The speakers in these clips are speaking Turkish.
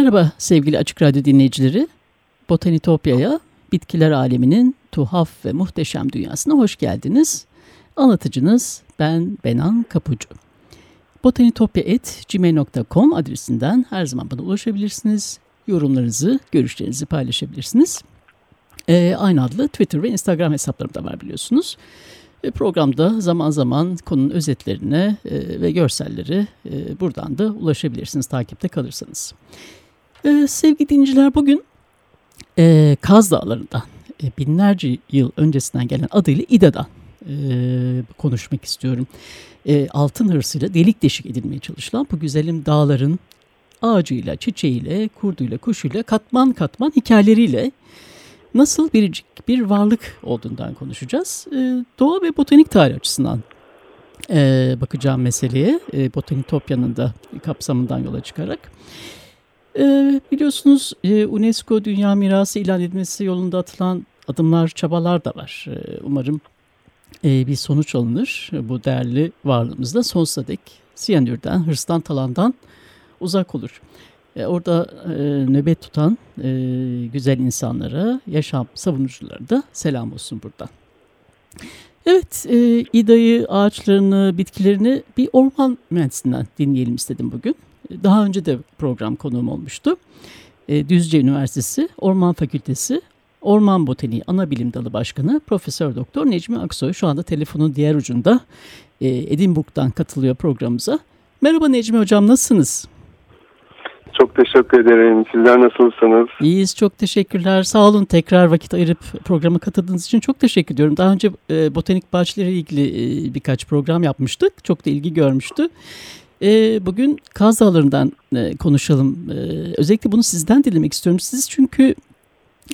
Merhaba sevgili Açık Radyo dinleyicileri. Botanitopya'ya, bitkiler aleminin tuhaf ve muhteşem dünyasına hoş geldiniz. Anlatıcınız ben Benan Kapucu. botanitopya.gmail.com adresinden her zaman bana ulaşabilirsiniz. Yorumlarınızı, görüşlerinizi paylaşabilirsiniz. Ee, aynı adlı Twitter ve Instagram hesaplarım da var biliyorsunuz. E, programda zaman zaman konunun özetlerine e, ve görselleri e, buradan da ulaşabilirsiniz takipte kalırsanız. Ee, sevgili dinleyiciler bugün e, Kaz Dağları'ndan e, binlerce yıl öncesinden gelen adıyla İda'dan e, konuşmak istiyorum. E, altın hırsıyla delik deşik edilmeye çalışılan bu güzelim dağların ağacıyla, çiçeğiyle, kurduyla, kuşuyla, katman katman hikayeleriyle nasıl biricik bir varlık olduğundan konuşacağız. E, doğa ve botanik tarih açısından e, bakacağım meseleye, e, Botanitopya'nın da kapsamından yola çıkarak. Ee, biliyorsunuz e, UNESCO Dünya Mirası ilan edilmesi yolunda atılan adımlar, çabalar da var. Ee, umarım e, bir sonuç alınır. Bu değerli varlığımızda sonsuza dek siyanürden, hırstan, talandan uzak olur. E, orada nöbet tutan güzel insanlara, yaşam savunuculara da selam olsun buradan. Evet, e, İda'yı, ağaçlarını, bitkilerini bir orman mühendisinden dinleyelim istedim bugün. Daha önce de program konuğum olmuştu. E, Düzce Üniversitesi Orman Fakültesi Orman Botaniği Ana Bilim Dalı Başkanı Profesör Doktor Necmi Aksoy şu anda telefonun diğer ucunda e, Edinburgh'dan katılıyor programımıza. Merhaba Necmi Hocam nasılsınız? Çok teşekkür ederim. Sizler nasılsınız? İyiyiz çok teşekkürler. Sağ olun tekrar vakit ayırıp programa katıldığınız için çok teşekkür ediyorum. Daha önce e, botanik bahçeleri ilgili e, birkaç program yapmıştık. Çok da ilgi görmüştü. E, bugün Kaz Dağları'ndan e, konuşalım. E, özellikle bunu sizden dinlemek istiyorum. Siz çünkü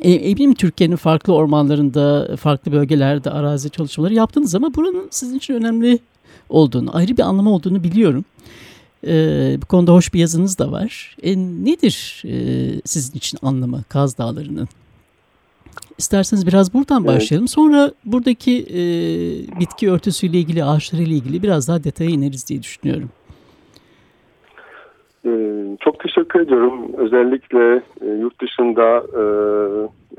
e, eminim Türkiye'nin farklı ormanlarında, farklı bölgelerde arazi çalışmaları yaptınız ama buranın sizin için önemli olduğunu, ayrı bir anlamı olduğunu biliyorum. E, bu konuda hoş bir yazınız da var. E, nedir e, sizin için anlamı Kaz Dağları'nın? İsterseniz biraz buradan evet. başlayalım. Sonra buradaki e, bitki örtüsüyle ilgili, ağaçlarıyla ilgili biraz daha detaya ineriz diye düşünüyorum. Ee, çok teşekkür ediyorum. Özellikle e, yurt dışında e,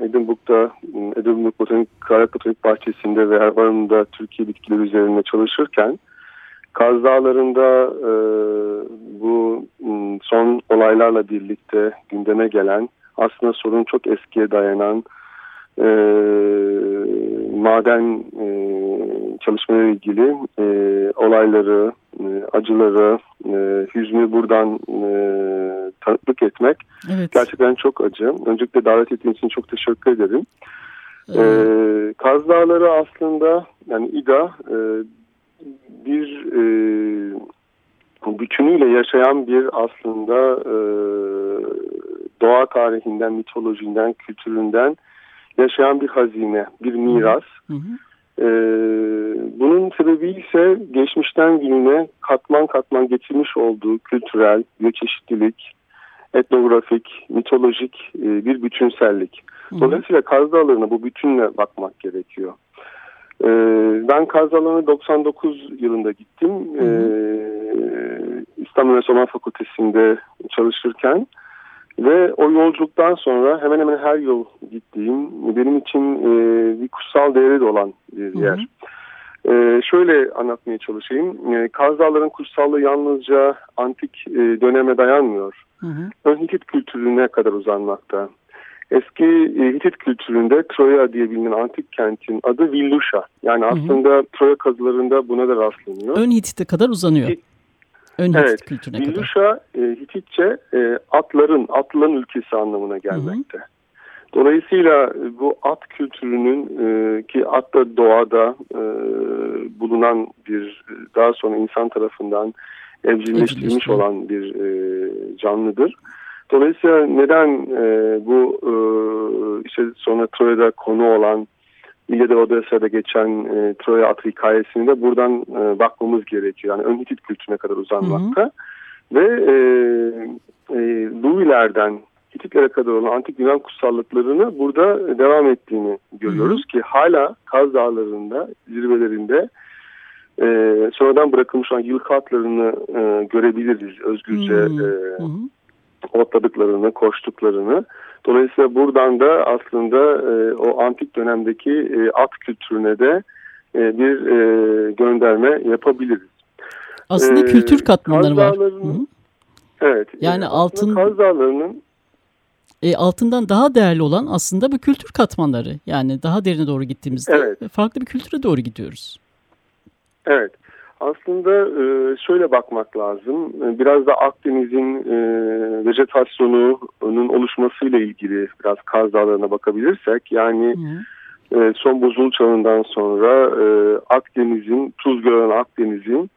Edinburgh'da, Edinburgh Botanik, Kayak Botanik Bahçesi'nde ve Erbarım'da Türkiye bitkileri üzerinde çalışırken Kaz Dağları'nda e, bu son olaylarla birlikte gündeme gelen aslında sorun çok eskiye dayanan maden çalışmaları ilgili e, olayları, e, acıları, e, hüznü buradan e, tanıklık etmek evet. gerçekten çok acı. Öncelikle davet ettiğiniz için çok teşekkür ederim. Evet. E, Kaz Dağları aslında yani İDA e, bir e, bütünüyle yaşayan bir aslında e, doğa tarihinden, mitolojinden, kültüründen yaşayan bir hazine, bir miras. Hı hı. Ee, bunun sebebi ise geçmişten gününe katman katman getirmiş olduğu kültürel, biyoçeşitlilik, etnografik, mitolojik e, bir bütünsellik. Dolayısıyla Kaz Dağları'na bu bütünle bakmak gerekiyor. Ee, ben Kaz Dağları'na 99 yılında gittim. Ee, İstanbul Üniversitesi Fakültesi'nde çalışırken ve o yolculuktan sonra hemen hemen her yıl gittiğim benim için e, bir kutsal değeri de olan bir yer. Hı hı. E, şöyle anlatmaya çalışayım. E, Kaz Dağları'nın kutsallığı yalnızca antik e, döneme dayanmıyor. Hı hı. Ön Hitit kültürüne kadar uzanmakta. Eski e, Hitit kültüründe Troya diye bilinen antik kentin adı Villusha. Yani aslında hı hı. Troya kazılarında buna da rastlanıyor. Ön Hitit'e kadar uzanıyor. Ön evet. kültürüne kadar. E, Hititçe e, atların, atlıların ülkesi anlamına gelmekte. Hı hı. Dolayısıyla bu at kültürünün e, ki at da doğada e, bulunan bir daha sonra insan tarafından evcilleştirilmiş olan bir e, canlıdır. Dolayısıyla neden e, bu e, işte sonra Troya'da konu olan İlyada Odessa'da geçen e, Troya atı hikayesini de buradan e, bakmamız gerekiyor. Yani ön Hitit kültürüne kadar uzanmakta. Hı hı. Ve e, e, Luvilerden Hititlere kadar olan antik Yunan kutsallıklarını burada devam ettiğini görüyoruz hı hı. ki hala Kaz Dağları'nda zirvelerinde e, sonradan bırakılmış olan yılkı atlarını e, görebiliriz özgürce hı hı. E, otladıklarını, koştuklarını. Dolayısıyla buradan da aslında e, o antik dönemdeki e, at kültürüne de e, bir e, gönderme yapabiliriz. Aslında ee, kültür katmanları var. Evet. Yani altın Kaz Dağları'nın e, altından daha değerli olan aslında bu kültür katmanları. Yani daha derine doğru gittiğimizde evet. farklı bir kültüre doğru gidiyoruz. Evet. Aslında e, şöyle bakmak lazım. E, biraz da Akdeniz'in e, vejetasyonunun oluşmasıyla ilgili biraz Kaz Dağları'na bakabilirsek. Yani Hı. son buzul çağından sonra Akdeniz'in, tuz gören Akdeniz'in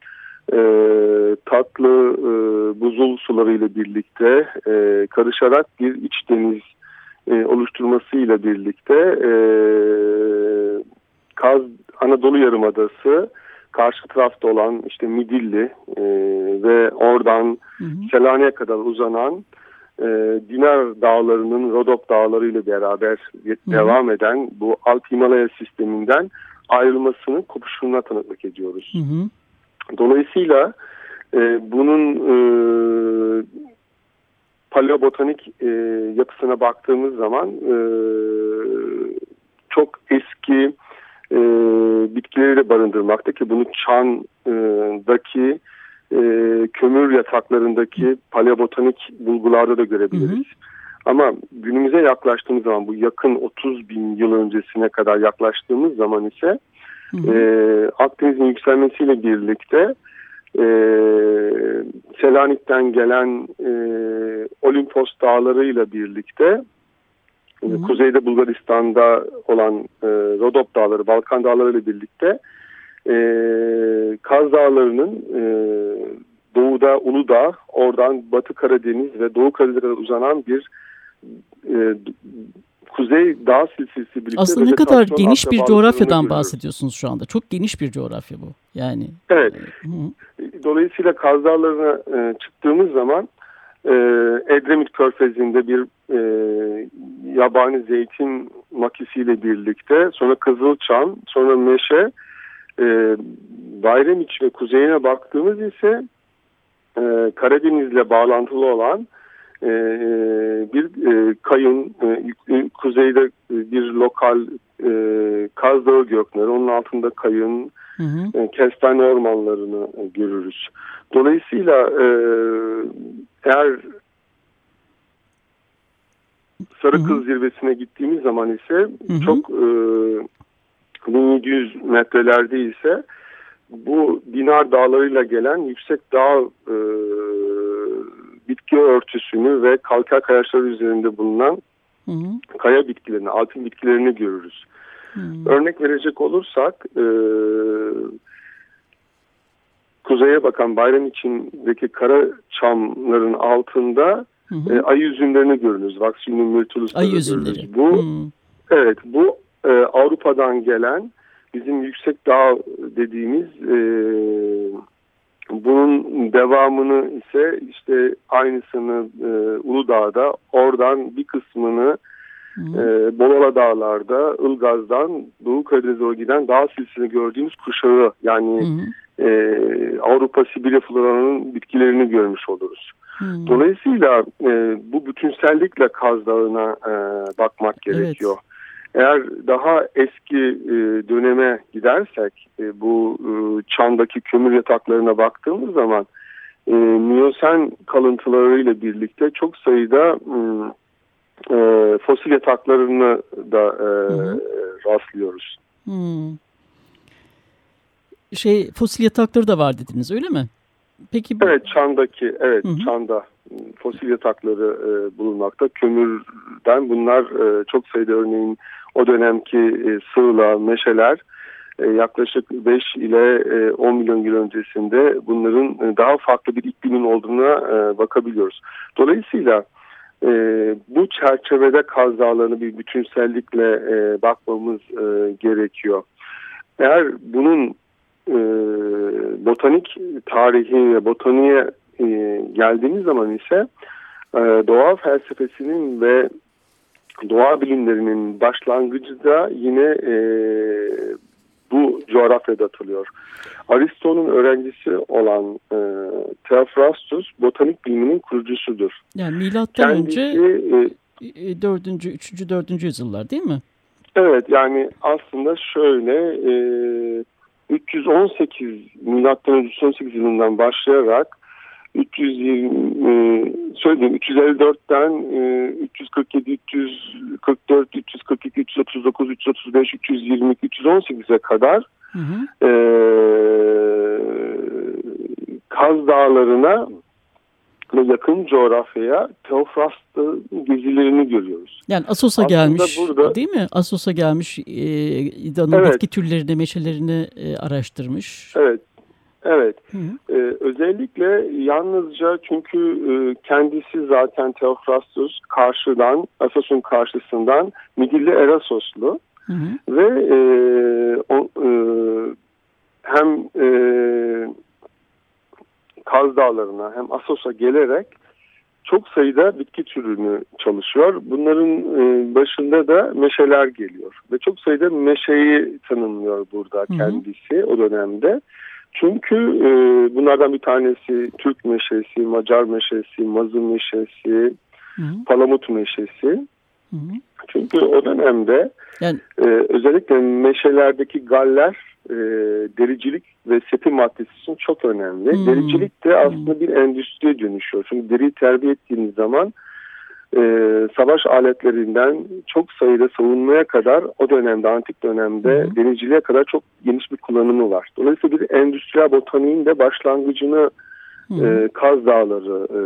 tatlı buzul sularıyla birlikte karışarak bir iç deniz oluşturmasıyla birlikte Kaz Anadolu Yarımadası karşı tarafta olan işte Midilli e, ve oradan Selanik'e kadar uzanan e, Dinar dağlarının Rodop dağları ile beraber hı hı. devam eden bu Alt Himalaya sisteminden ayrılmasının kopuşuna tanıklık ediyoruz. Hı hı. Dolayısıyla e, bunun e, paleobotanik e, yapısına baktığımız zaman e, çok eski e, bitkileri de barındırmakta ki bunu Çan'daki e, kömür yataklarındaki paleobotanik bulgularda da görebiliriz. Hı hı. Ama günümüze yaklaştığımız zaman bu yakın 30 bin yıl öncesine kadar yaklaştığımız zaman ise hı hı. E, Akdeniz'in yükselmesiyle birlikte e, Selanik'ten gelen e, Olimpos dağlarıyla birlikte Hı. Kuzeyde Bulgaristan'da olan e, Rodop Dağları, Balkan Dağları ile birlikte e, Kaz Dağları'nın e, doğuda Uludağ, oradan Batı Karadeniz ve Doğu Karadeniz'e uzanan bir e, kuzey dağ silsilesi birlikte. Aslında ne kadar geniş bir coğrafyadan bahsediyorsunuz şu anda. Çok geniş bir coğrafya bu. Yani. Evet. Hı. Dolayısıyla Kaz Dağları'na e, çıktığımız zaman e, Edremit Körfezi'nde bir e, yabani zeytin makisiyle birlikte sonra Kızılçam sonra Meşe e, Bayramiç ve kuzeyine baktığımız ise e, Karadeniz'le bağlantılı olan e, bir e, kayın e, kuzeyde bir lokal e, Kaz Dağı gökleri onun altında kayın hı hı. E, kestane ormanlarını görürüz. Dolayısıyla e, eğer Sarı Kız zirvesine gittiğimiz zaman ise hı hı. çok e, 1700 metrelerde ise bu Dinar dağlarıyla gelen yüksek dağ e, bitki örtüsünü ve kalkar kayaçları üzerinde bulunan hı hı. kaya bitkilerini, altın bitkilerini görürüz. Hı. Örnek verecek olursak e, kuzeye bakan bayram içindeki kara çamların altında hı hı. E, ay üzümlerini görürüz. Vaccinium myrtillus. Ay üzümleri. Bu, hı. Evet bu e, Avrupa'dan gelen bizim yüksek dağ dediğimiz e, bunun devamını ise işte aynısını e, Uludağ'da oradan bir kısmını e, Bolala Dağlar'da Ilgaz'dan Doğu Karadeniz'e giden dağ silsilesini gördüğümüz kuşağı yani e, Avrupa Sibirya floranın bitkilerini görmüş oluruz. Hmm. Dolayısıyla e, bu bütünsellikle Kaz Dağı'na e, bakmak gerekiyor. Evet. Eğer daha eski e, döneme gidersek e, bu e, çandaki kömür yataklarına baktığımız zaman e, Miyosen kalıntılarıyla birlikte çok sayıda e, fosil yataklarını da e, rastlıyoruz. Hmm. Şey fosil yatakları da var dediniz öyle mi? Peki bu... Evet Çan'daki evet Hı -hı. Çan'da fosil yatakları e, bulunmakta. Kömürden bunlar e, çok sayıda örneğin o dönemki e, sığla, meşeler e, yaklaşık 5 ile e, 10 milyon yıl öncesinde bunların e, daha farklı bir iklimin olduğuna e, bakabiliyoruz. Dolayısıyla e, bu çerçevede kaz dağlarını bir bütünsellikle e, bakmamız e, gerekiyor. Eğer bunun e, botanik tarihi ve botaniğe e, geldiğimiz zaman ise e, doğa felsefesinin ve doğa bilimlerinin başlangıcı da yine e, bu coğrafyada atılıyor. Aristo'nun öğrencisi olan e, Theophrastus botanik biliminin kurucusudur. Yani milattan Kendisi, önce e, 4. 3. 4. yüzyıllar değil mi? Evet yani aslında şöyle e, 318 milattan önce 318 yılından başlayarak 320 söyledim 354'ten 347 344 342 339 335 322 318'e kadar hı hı. E, Kaz Dağları'na ve yakın coğrafyaya Teofrast'ın gezilerini görüyoruz. Yani Asos'a gelmiş burada, değil mi? Asos'a gelmiş e, İda'nın evet. bitki türlerini, meşelerini e, araştırmış. Evet. Evet. Hı hı. Ee, özellikle yalnızca çünkü e, kendisi zaten Teofrastus karşıdan, Asos'un karşısından Midilli Erasoslu hı hı. ve e, o, e, hem e, Kaz Dağları'na hem Asos'a gelerek çok sayıda bitki türünü çalışıyor. Bunların e, başında da meşeler geliyor ve çok sayıda meşeyi tanımlıyor burada kendisi hı hı. o dönemde. Çünkü e, bunlardan bir tanesi Türk meşesi, Macar meşesi, Mazı meşesi, hı hı. Palamut meşesi. Hı hı. Çünkü o dönemde yani... e, özellikle meşelerdeki galler e, dericilik ve sepi maddesi için çok önemli. Hmm. Dericilik de aslında bir endüstriye dönüşüyor. Çünkü deriyi terbiye ettiğiniz zaman e, savaş aletlerinden çok sayıda savunmaya kadar o dönemde antik dönemde hmm. denizciliğe kadar çok geniş bir kullanımı var. Dolayısıyla bir endüstriyel botaniğin de başlangıcını e, Kaz Dağları e,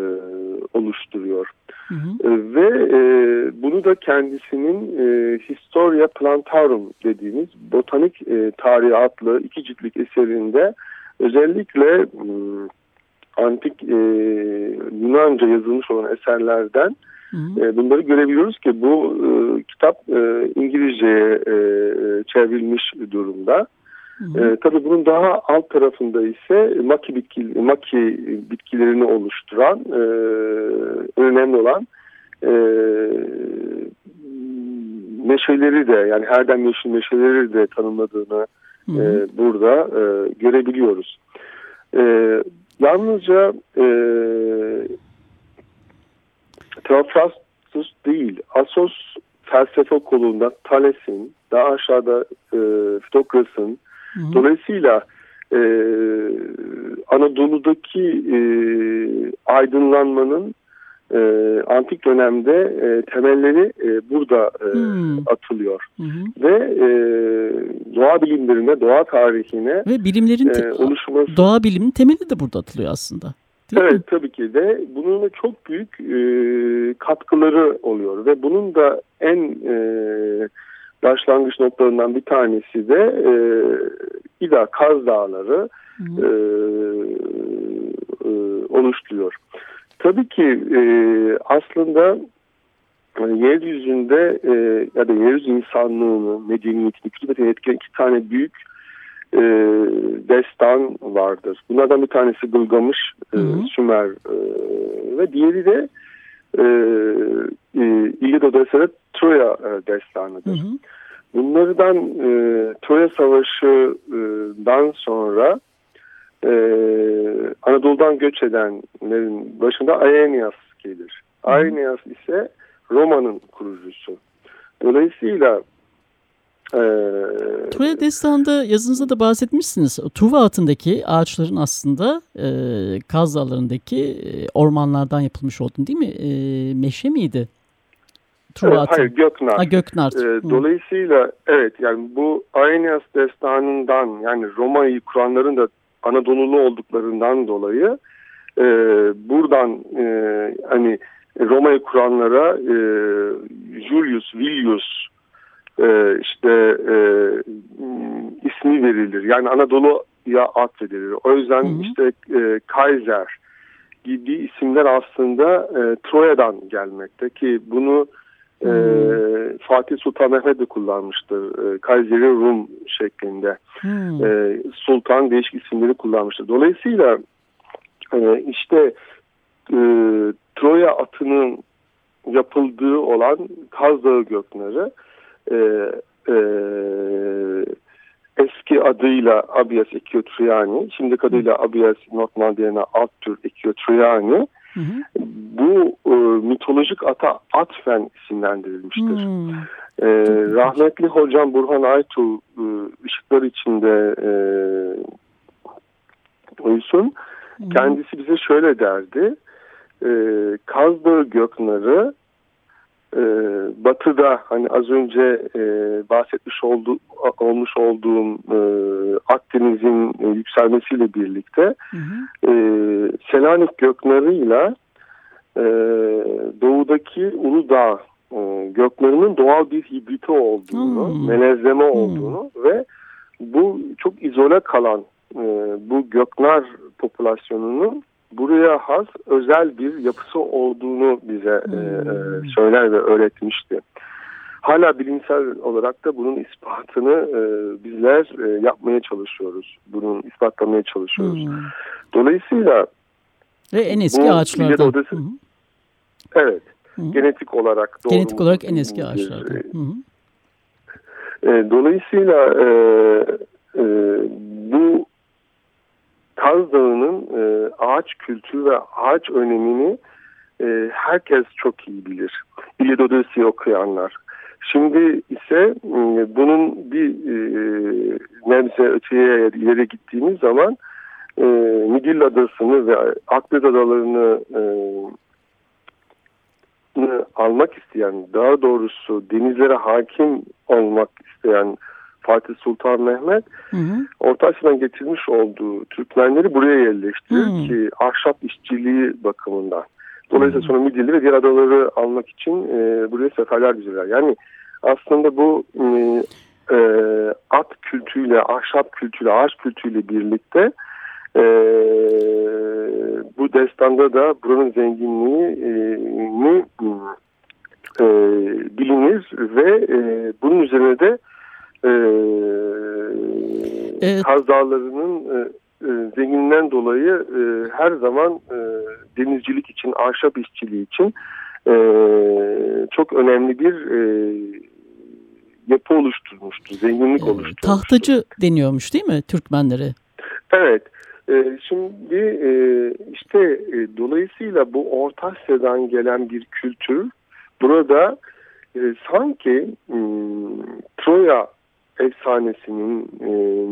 oluşturuyor. Hı hı. E, ve e, bunu da kendisinin e, Historia Plantarum dediğimiz botanik e, tarihi adlı iki ciltlik eserinde özellikle e, antik e, Yunanca yazılmış olan eserlerden e, Bunları görebiliyoruz ki bu e, kitap e, İngilizceye e, çevrilmiş durumda. E, tabii bunun daha alt tarafında ise maki, bitki, maki bitkilerini oluşturan e, önemli olan e, meşeleri de yani herden yeşil meşeleri de tanımladığını hı hı. E, burada e, görebiliyoruz. E, yalnızca e, Teofrastus değil, Asos felsefe okulunda Thales'in, daha aşağıda e, Fitokras'ın, dolayısıyla e, Anadolu'daki e, aydınlanmanın e, antik dönemde e, temelleri e, burada e, hmm. atılıyor. Hmm. Ve e, doğa bilimlerine, doğa tarihine ve bilimlerin e, oluşması... doğa biliminin temeli de burada atılıyor aslında. Değil evet mi? tabii ki de bunun çok büyük e, katkıları oluyor ve bunun da en e, başlangıç noktalarından bir tanesi de e, İda Kaz Dağları e, e, oluşturuyor. Tabii ki e, aslında yani yeryüzünde e, ya da yeryüzü insanlığını, medeniyetini, kültürü etkileyen iki tane büyük e, destan vardır. Bunlardan bir tanesi Gılgamış, e, Sümer e, ve diğeri de e, e, İlyada Odysseus'da Troya e, destanıdır. Hı hı. Bunlardan e, Troya Savaşı'dan sonra e, Anadolu'dan göç edenlerin başında Aeneas gelir. Aeneas ise Roma'nın kurucusu. Dolayısıyla ee, Troya Destanı'nda yazınızda da bahsetmişsiniz. Truva altındaki ağaçların aslında e, Kaz Dağları'ndaki e, ormanlardan yapılmış olduğunu değil mi? E, meşe miydi? Truva evet, hayır Göknar. Ha, Göknar. E, dolayısıyla evet yani bu Aeneas Destanı'ndan yani Roma'yı kuranların da Anadolu'lu olduklarından dolayı e, buradan e, hani Roma'yı kuranlara e, Julius Villius e, işte e, ismi verilir. Yani Anadolu'ya atfedilir. O yüzden hı hı. işte e, Kaiser gibi isimler aslında e, Troya'dan gelmekte ki bunu e, Fatih Sultan Mehmet de kullanmıştır. E, Kayseri Rum şeklinde. Hmm. E, Sultan değişik isimleri kullanmıştır. Dolayısıyla e, işte e, Troya atının yapıldığı olan Kaz Dağı Göknarı e, e, eski adıyla Abias Ekiotriani, şimdi adıyla Abias Notmandiana Alttür Ekiotriani bu e, mitolojik ata atfen isimlendirilmiştir. Hmm. E, rahmetli hocam Burhan Aytu e, ışıklar içinde e, uysun. Hmm. Kendisi bize şöyle derdi. E, Kaz Dağı Göknarı e, batıda hani az önce e, bahsetmiş oldu, olmuş olduğum e, Akdeniz'in e, yükselmesiyle birlikte hı hı. E, Selanik göknarıyla e, doğudaki Uludağ e, göknarının doğal bir hibriti olduğunu, hmm. melezleme olduğunu hmm. ve bu çok izole kalan e, bu göknar popülasyonunun buraya has özel bir yapısı olduğunu bize e, hmm. e, söyler ve öğretmişti. Hala bilimsel olarak da bunun ispatını e, bizler e, yapmaya çalışıyoruz. Bunun ispatlamaya çalışıyoruz. Hmm. Dolayısıyla ve en eski ağaçlardan. Odası, evet. Hı. Genetik olarak doğru. Genetik olarak en eski ağaçlardan. Hı hı. E, dolayısıyla e, e, bu Kaz Dağı'nın e, ağaç kültürü ve ağaç önemini e, herkes çok iyi bilir. İlyad Odysseus'u okuyanlar. Şimdi ise e, bunun bir e, nebze öteye ileri gittiğimiz zaman e, Midil Adası'nı ve Akdeniz Adalarını e, almak isteyen, daha doğrusu denizlere hakim olmak isteyen Fatih Sultan Mehmet hı hı. Orta Asya'dan getirmiş olduğu Türkmenleri buraya yerleştirir hı. ki ahşap işçiliği bakımından. Dolayısıyla sonra Midilli ve diğer adaları almak için e, buraya seferler düzenler. Yani aslında bu e, e, at kültüyle, ahşap kültüyle, ağaç kültüyle birlikte e, bu destanda da buranın zenginliğini e, bilinir ve e, bunun üzerine de e, evet. Kaz Dağları'nın e, e, zenginliğinden dolayı e, her zaman e, denizcilik için, ahşap işçiliği için e, çok önemli bir e, yapı oluşturmuştu, zenginlik e, oluşturmuştu. Tahtacı deniyormuş değil mi Türkmenlere? Evet. E, şimdi e, işte e, dolayısıyla bu Orta Asya'dan gelen bir kültür burada e, sanki e, Troya efsanesinin e,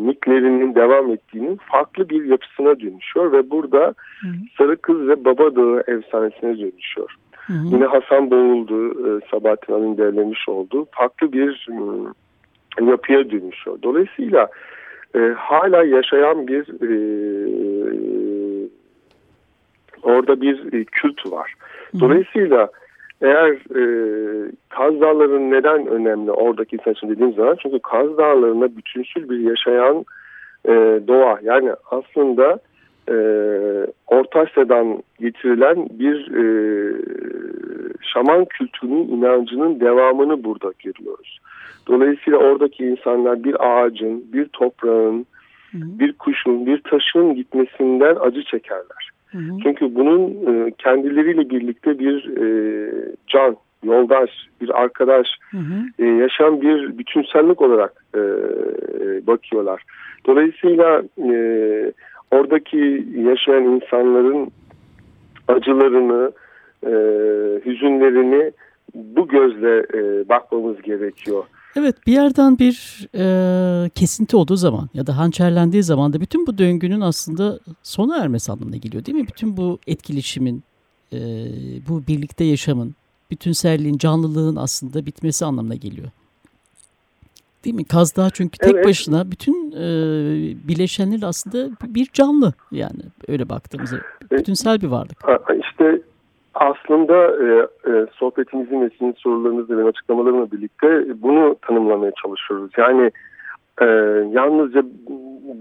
mitlerinin devam ettiğinin farklı bir yapısına dönüşüyor ve burada hı hı. Sarı Kız ve Baba Dağı efsanesine dönüşüyor. Hı hı. Yine Hasan Boğuldu, e, Sabahattin Ali'nin derlemiş olduğu farklı bir e, yapıya dönüşüyor. Dolayısıyla e, hala yaşayan bir e, orada bir e, kült var. Dolayısıyla hı eğer e, Kaz Dağları neden önemli oradaki insan için dediğim zaman çünkü Kaz Dağları'na bütünsül bir yaşayan e, doğa yani aslında e, Orta Asya'dan getirilen bir e, şaman kültürünün inancının devamını burada görüyoruz. Dolayısıyla oradaki insanlar bir ağacın, bir toprağın, bir kuşun, bir taşın gitmesinden acı çekerler. Hı hı. Çünkü bunun e, kendileriyle birlikte bir e, can, yoldaş, bir arkadaş, hı hı. E, yaşam bir bütünsellik olarak bakıyorlar. Dolayısıyla oradaki yaşayan insanların acılarını, hüzünlerini bu gözle bakmamız gerekiyor. Evet bir yerden bir e, kesinti olduğu zaman ya da hançerlendiği zaman da bütün bu döngünün aslında sona ermesi anlamına geliyor değil mi? Bütün bu etkileşimin, e, bu birlikte yaşamın, bütünselliğin, canlılığın aslında bitmesi anlamına geliyor. Değil mi? Kaz Dağı çünkü tek evet. başına bütün e, bileşenleri aslında bir canlı yani öyle baktığımızda e, bütünsel bir varlık. İşte aslında e, e, sohbetimizin ve sizin sorularınızla ve açıklamalarımla birlikte bunu tanımlamaya çalışıyoruz. Yani e, yalnızca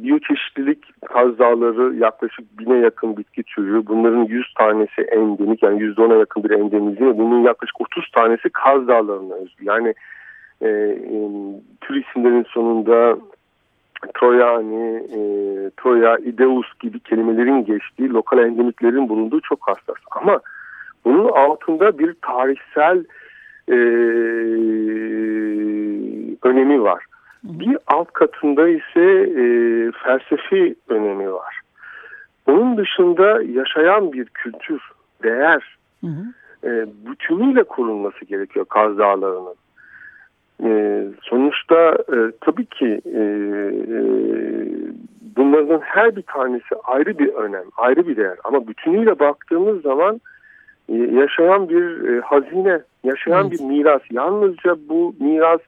biyoçeşitlilik Kaz Dağları yaklaşık bine yakın bitki türü. Bunların 100 tanesi endemik yani %10'a yakın bir endemizm. Bunun yaklaşık 30 tanesi Kaz Dağları'na özgü. Yani e, e, tür isimlerin sonunda Troyani, e, Troya, Ideus gibi kelimelerin geçtiği lokal endemiklerin bulunduğu çok hassas. Ama bunun altında bir tarihsel e, önemi var. Bir alt katında ise e, felsefi önemi var. Bunun dışında yaşayan bir kültür, değer hı hı. E, bütünüyle korunması gerekiyor Kaz Dağları'nın. E, sonuçta e, tabii ki e, e, bunların her bir tanesi ayrı bir önem, ayrı bir değer. Ama bütünüyle baktığımız zaman yaşayan bir e, hazine, yaşayan evet. bir miras. Yalnızca bu miras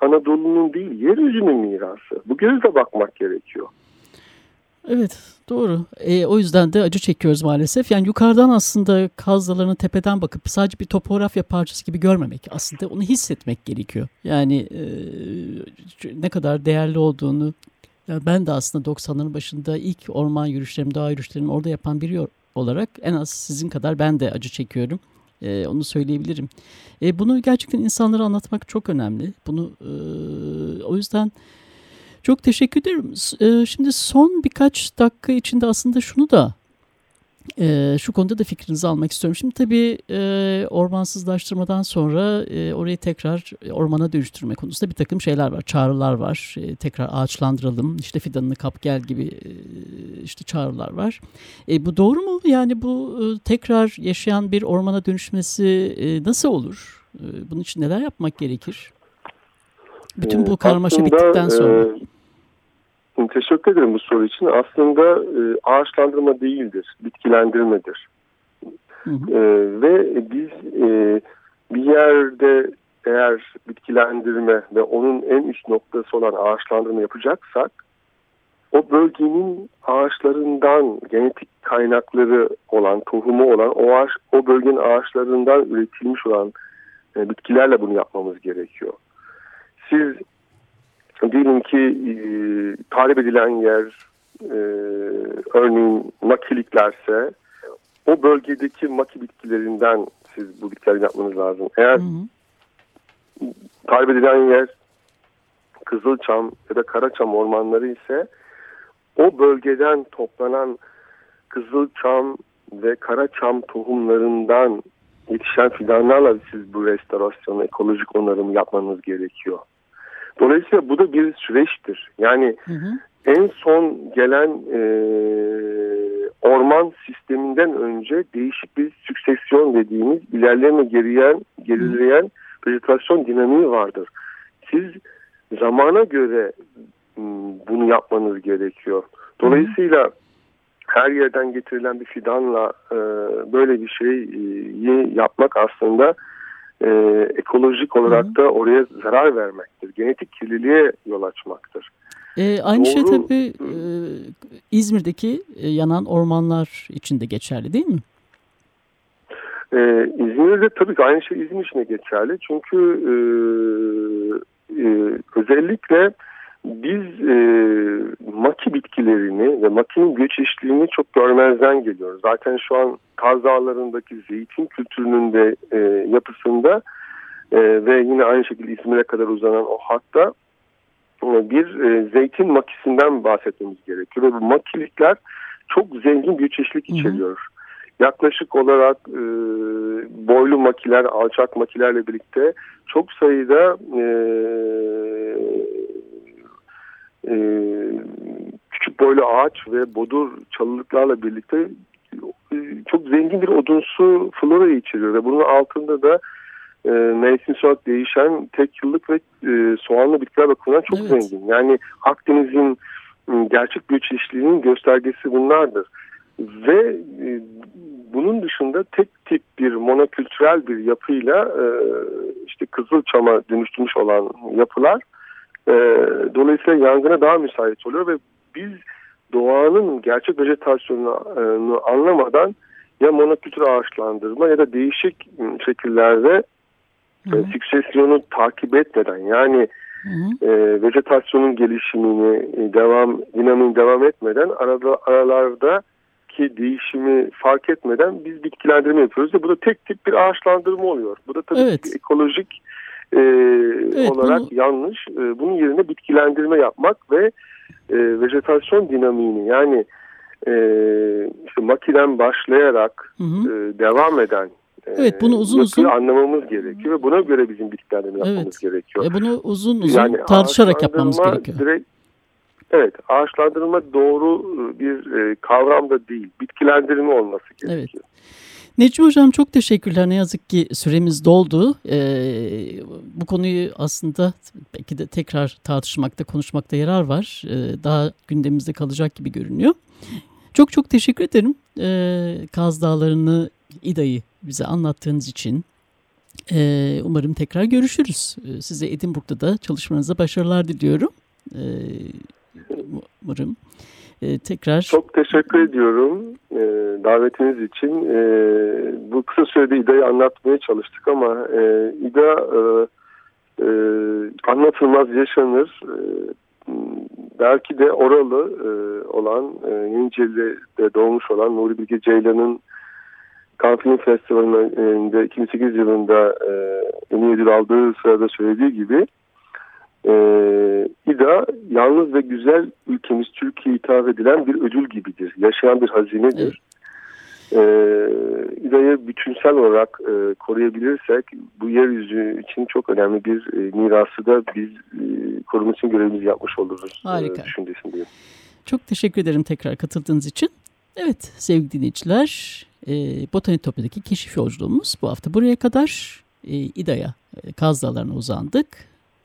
Anadolu'nun değil, yeryüzünün mirası. Bu gözle bakmak gerekiyor. Evet doğru. E, o yüzden de acı çekiyoruz maalesef. Yani yukarıdan aslında Kaz Dağları'nı tepeden bakıp sadece bir topografya parçası gibi görmemek. Aslında onu hissetmek gerekiyor. Yani e, ne kadar değerli olduğunu. Yani ben de aslında 90'ların başında ilk orman yürüyüşlerim, dağ yürüyüşlerimi orada yapan biri olarak en az sizin kadar ben de acı çekiyorum. E, onu söyleyebilirim. E, bunu gerçekten insanlara anlatmak çok önemli. Bunu e, o yüzden çok teşekkür ederim. E, şimdi son birkaç dakika içinde aslında şunu da e, şu konuda da fikrinizi almak istiyorum. Şimdi tabii e, ormansızlaştırmadan sonra e, orayı tekrar ormana dönüştürme konusunda bir takım şeyler var, çağrılar var. E, tekrar ağaçlandıralım, işte fidanını kap gel gibi e, işte çağrılar var. E, bu doğru mu? Yani bu e, tekrar yaşayan bir ormana dönüşmesi e, nasıl olur? E, bunun için neler yapmak gerekir? Bütün bu e, karmaşa Aslında, bittikten sonra. E, Teşekkür ederim bu soru için. Aslında e, ağaçlandırma değildir, bitkilendirmedir. Hı hı. E, ve biz e, bir yerde eğer bitkilendirme ve onun en üst noktası olan ağaçlandırma yapacaksak o bölgenin ağaçlarından genetik kaynakları olan, tohumu olan o ağaç, o bölgenin ağaçlarından üretilmiş olan e, bitkilerle bunu yapmamız gerekiyor. Siz diyelim ki e, talep edilen yer e, örneğin makiliklerse o bölgedeki maki bitkilerinden siz bu bitkileri yapmanız lazım. Eğer hı hı. talep edilen yer Kızılçam ya da Karaçam ormanları ise o bölgeden toplanan Kızılçam ve Karaçam tohumlarından yetişen fidanlarla siz bu restorasyonu, ekolojik onarımı yapmanız gerekiyor. Dolayısıyla bu da bir süreçtir. Yani hı hı. en son gelen e, orman sisteminden önce değişik bir süksesyon dediğimiz ilerleme geriyen, gerileyen vejetasyon dinamiği vardır. Siz zamana göre bunu yapmanız gerekiyor. Dolayısıyla her yerden getirilen bir fidanla e, böyle bir şeyi yapmak aslında e, ekolojik olarak Hı. da oraya zarar vermektir. Genetik kirliliğe yol açmaktır. E, aynı şey Doğru. şey tabii e, İzmir'deki e, yanan ormanlar için de geçerli değil mi? E, İzmir'de tabii ki aynı şey İzmir için de geçerli. Çünkü e, e, özellikle biz e, maki bitkilerini ve makinin göçeşliğini çok görmezden geliyoruz. Zaten şu an Kaz Dağları'ndaki zeytin kültürünün de e, yapısında e, ve yine aynı şekilde İzmir'e kadar uzanan o hatta e, bir e, zeytin makisinden bahsetmemiz gerekiyor. Ve bu makilikler çok zengin göçeşlik içeriyor. Hı hı. Yaklaşık olarak e, boylu makiler, alçak makilerle birlikte çok sayıda e, e, küçük boylu ağaç ve bodur çalılıklarla birlikte e, çok zengin bir odunsu flora içeriyor ve bunun altında da e, mevsimsel olarak değişen tek yıllık ve e, soğanlı bitkiler bakımından çok evet. zengin. Yani Akdeniz'in gerçek biyoçeşitliliğinin göstergesi bunlardır. Ve e, bunun dışında tek tip bir monokültürel bir yapıyla e, işte Kızılçam'a dönüştürmüş olan yapılar E, dolayısıyla yangına daha müsait oluyor ve biz doğanın gerçek vejetasyonunu anlamadan ya monokültür ağaçlandırma ya da değişik şekillerde Hı süksesyonu takip etmeden yani hı E, vejetasyonun gelişimini e, devam dinamiğini devam etmeden arada aralarda ki değişimi fark etmeden biz bitkilendirme yapıyoruz ve bu da tek tip bir ağaçlandırma oluyor. Bu da tabii evet. ekolojik e, evet, olarak bunu... yanlış. E, bunun yerine bitkilendirme yapmak ve e, vejetasyon dinamiğini yani e, işte makinen başlayarak hı hı. E, devam eden Evet bunu uzun uzun anlamamız gerekiyor ve buna göre bizim bitkilendirme yapmamız evet. gerekiyor. E bunu uzun uzun yani tartışarak yapmamız gerekiyor. Direkt, evet ağaçlandırma doğru bir e, kavram da değil. Bitkilendirme olması gerekiyor. Evet. Necmi Hocam çok teşekkürler. Ne yazık ki süremiz doldu. Ee, bu konuyu aslında belki de tekrar tartışmakta, konuşmakta yarar var. Ee, daha gündemimizde kalacak gibi görünüyor. Çok çok teşekkür ederim. Ee, Kaz Dağları'nı, İDA'yı bize anlattığınız için. Ee, umarım tekrar görüşürüz. Ee, size Edinburgh'da da çalışmanıza başarılar diliyorum. Ee, umarım. Ee, tekrar. Çok teşekkür ediyorum e, davetiniz için. E, bu kısa sürede İDA'yı anlatmaya çalıştık ama e, İDA e, e, anlatılmaz yaşanır. Belki de oralı e, olan, e, doğmuş olan Nuri Bilge Ceylan'ın Cannes Film Festivali'nde 2008 yılında e, en iyi ödül aldığı sırada söylediği gibi e, İDA yalnız ve güzel ülkemiz Türkiye'ye hitap edilen bir ödül gibidir. Yaşayan bir hazinedir. Evet. E, İDA'yı bütünsel olarak e, koruyabilirsek bu yeryüzü için çok önemli bir e, mirası da biz e, korumak için görevimizi yapmış oluruz. E, Harika. E, düşüncesindeyim. Çok teşekkür ederim tekrar katıldığınız için. Evet sevgili dinleyiciler e, Botanitopya'daki keşif yolculuğumuz bu hafta buraya kadar. E, İda'ya, e, Kaz Dağları'na uzandık.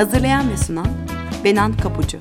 Hazırlayan ve sunan Benan Kapucu